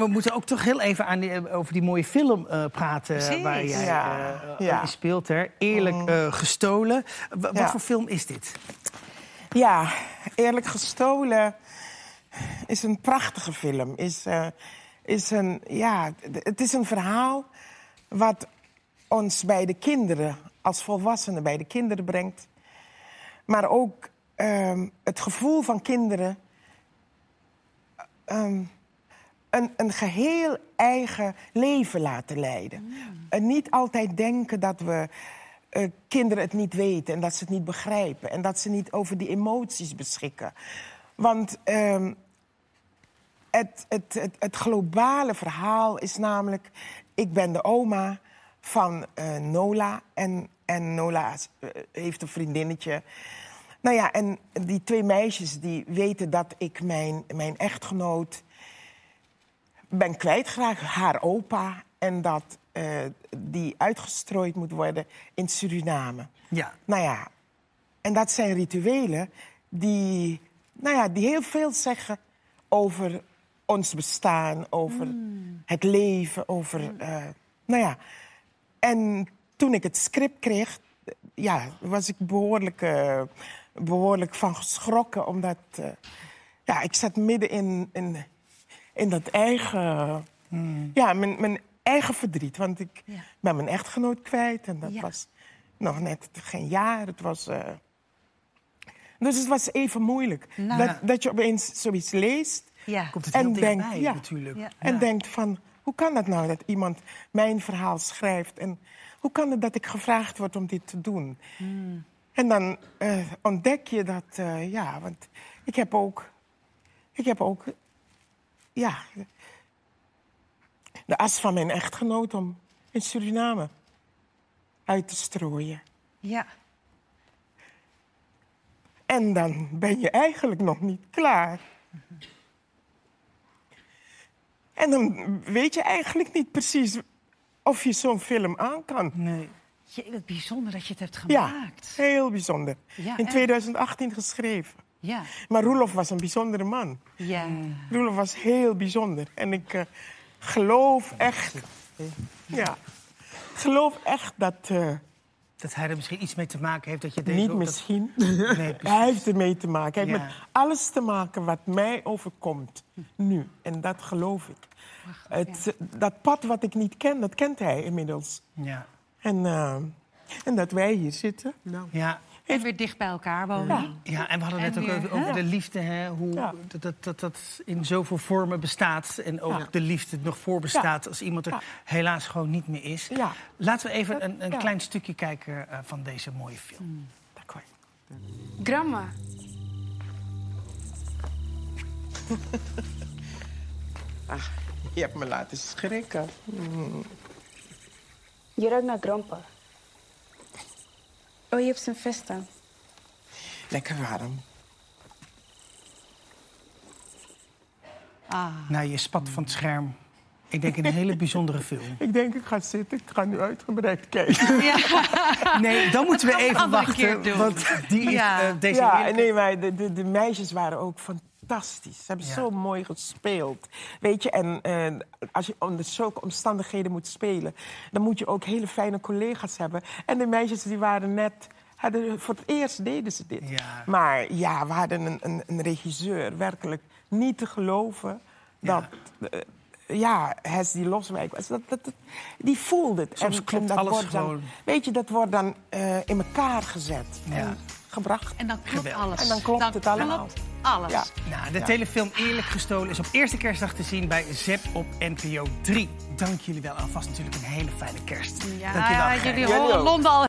we moeten ook toch heel even aan die, over die mooie film eh, praten... Precies. waar jij Ja, eh, ja. in speelt, hè? Eerlijk eh, gestolen. W- Wat Ja. voor film is dit? Ja, Eerlijk gestolen is een prachtige film. Is, eh, is een, ja, het is een verhaal wat ons bij de kinderen, als volwassenen bij de kinderen brengt. Maar ook ehm, het gevoel van kinderen ehm, een, een geheel eigen leven laten leiden. En niet altijd denken dat we eh, kinderen het niet weten en dat ze het niet begrijpen en dat ze niet over die emoties beschikken. Want ehm, het, het, het, het globale verhaal is namelijk: ik ben de oma van eh, Nola en, en Nola eh, heeft een vriendinnetje. Nou ja, en die twee meisjes die weten dat ik mijn, mijn echtgenoot ben kwijtgeraakt, haar opa, en dat eh, die uitgestrooid moet worden in Suriname. Ja. Nou ja, en dat zijn rituelen die, nou ja, die heel veel zeggen over ons bestaan, over het leven, over. eh, nou ja. En toen ik het script kreeg, eh, ja, was ik behoorlijk, eh, behoorlijk van geschrokken, omdat. ja, ik zat midden in, in, in dat eigen. Ja, mijn, mijn eigen verdriet. Want ik Ja. ben mijn echtgenoot kwijt en dat Ja. was nog net geen jaar. Het was. eh, Dus het was even moeilijk. Nou. Dat, dat je opeens zoiets leest Ja. Komt het En heel denk- dichtbij, ja. natuurlijk. Ja. en denkt van... hoe kan het nou dat iemand mijn verhaal schrijft? En hoe kan het dat ik gevraagd word om dit te doen? En dan eh, ontdek je dat... eh, ja, want ik heb ook... Ik heb ook... Ja... De as van mijn echtgenoot om in Suriname uit te strooien. Ja. En dan ben je eigenlijk nog niet klaar. En dan weet je eigenlijk niet precies of je zo'n film aan kan. Nee. Je, bijzonder dat je het hebt Ja, gemaakt. heel bijzonder. Ja, In echt. 2018 geschreven. Ja. Maar Roelof was een bijzondere man. Ja. Roelof was heel bijzonder. En ik eh, geloof echt... Ja, geloof echt dat... eh, Dat hij er misschien iets mee te maken heeft dat je deze... niet dat- misschien. Nee, precies. Hij heeft ermee te maken. Hij heeft Ja. met alles te maken wat mij overkomt nu. En dat geloof ik. Het, Dat pad wat ik niet ken, dat kent hij inmiddels. Ja. En, eh, en dat wij hier zitten. Nou, Ja. En weer dicht bij elkaar wonen. Ja, en we hadden En net ook weer, over, de liefde, hè? hoe Ja. dat, dat, dat dat in zoveel vormen bestaat. En ook Ja. de liefde nog voorbestaat als iemand er Ja. helaas gewoon niet meer is. Ja. Laten we even een, een Ja. klein stukje kijken eh, van deze mooie film. d'accord. Grandma, Je hebt me laten schrikken. je ruikt naar grandpa. Oh, je hebt zijn vest aan. Lekker warm. Ah. Nou, je spat van het scherm. Ik denk een hele bijzondere film. Ik denk, ik ga zitten. Ik ga nu uitgebreid kijken. Nee, dan moeten we even wachten. keer doen. Want die is, Ja. eh, deze Ja, heerlijke- nee, maar de, de, de meisjes waren ook fantastisch. Ze hebben Ja. zo mooi gespeeld. Weet je, en eh, als je onder zulke omstandigheden moet spelen... dan moet je ook hele fijne collega's hebben. En de meisjes die waren net... Hadden, voor het eerst deden ze dit. Ja. Maar ja, we hadden een, een, een regisseur, werkelijk niet te geloven... dat... eh, ja, Hes die Loswijk was, dat, dat, dat- die voelde het. Soms klopt dat alles wordt dan- gewoon. weet je, dat wordt dan eh, in elkaar gezet Ja. en gebracht. En dan klopt alles. En dan klopt het allemaal. klopt alles. Ja. Nou, de telefilm Eerlijk Gestolen is op eerste kerstdag te zien bij ZEP op NPO 3. Dank jullie wel. Alvast natuurlijk een hele fijne kerst. Ja, Dank jullie horen. Londen al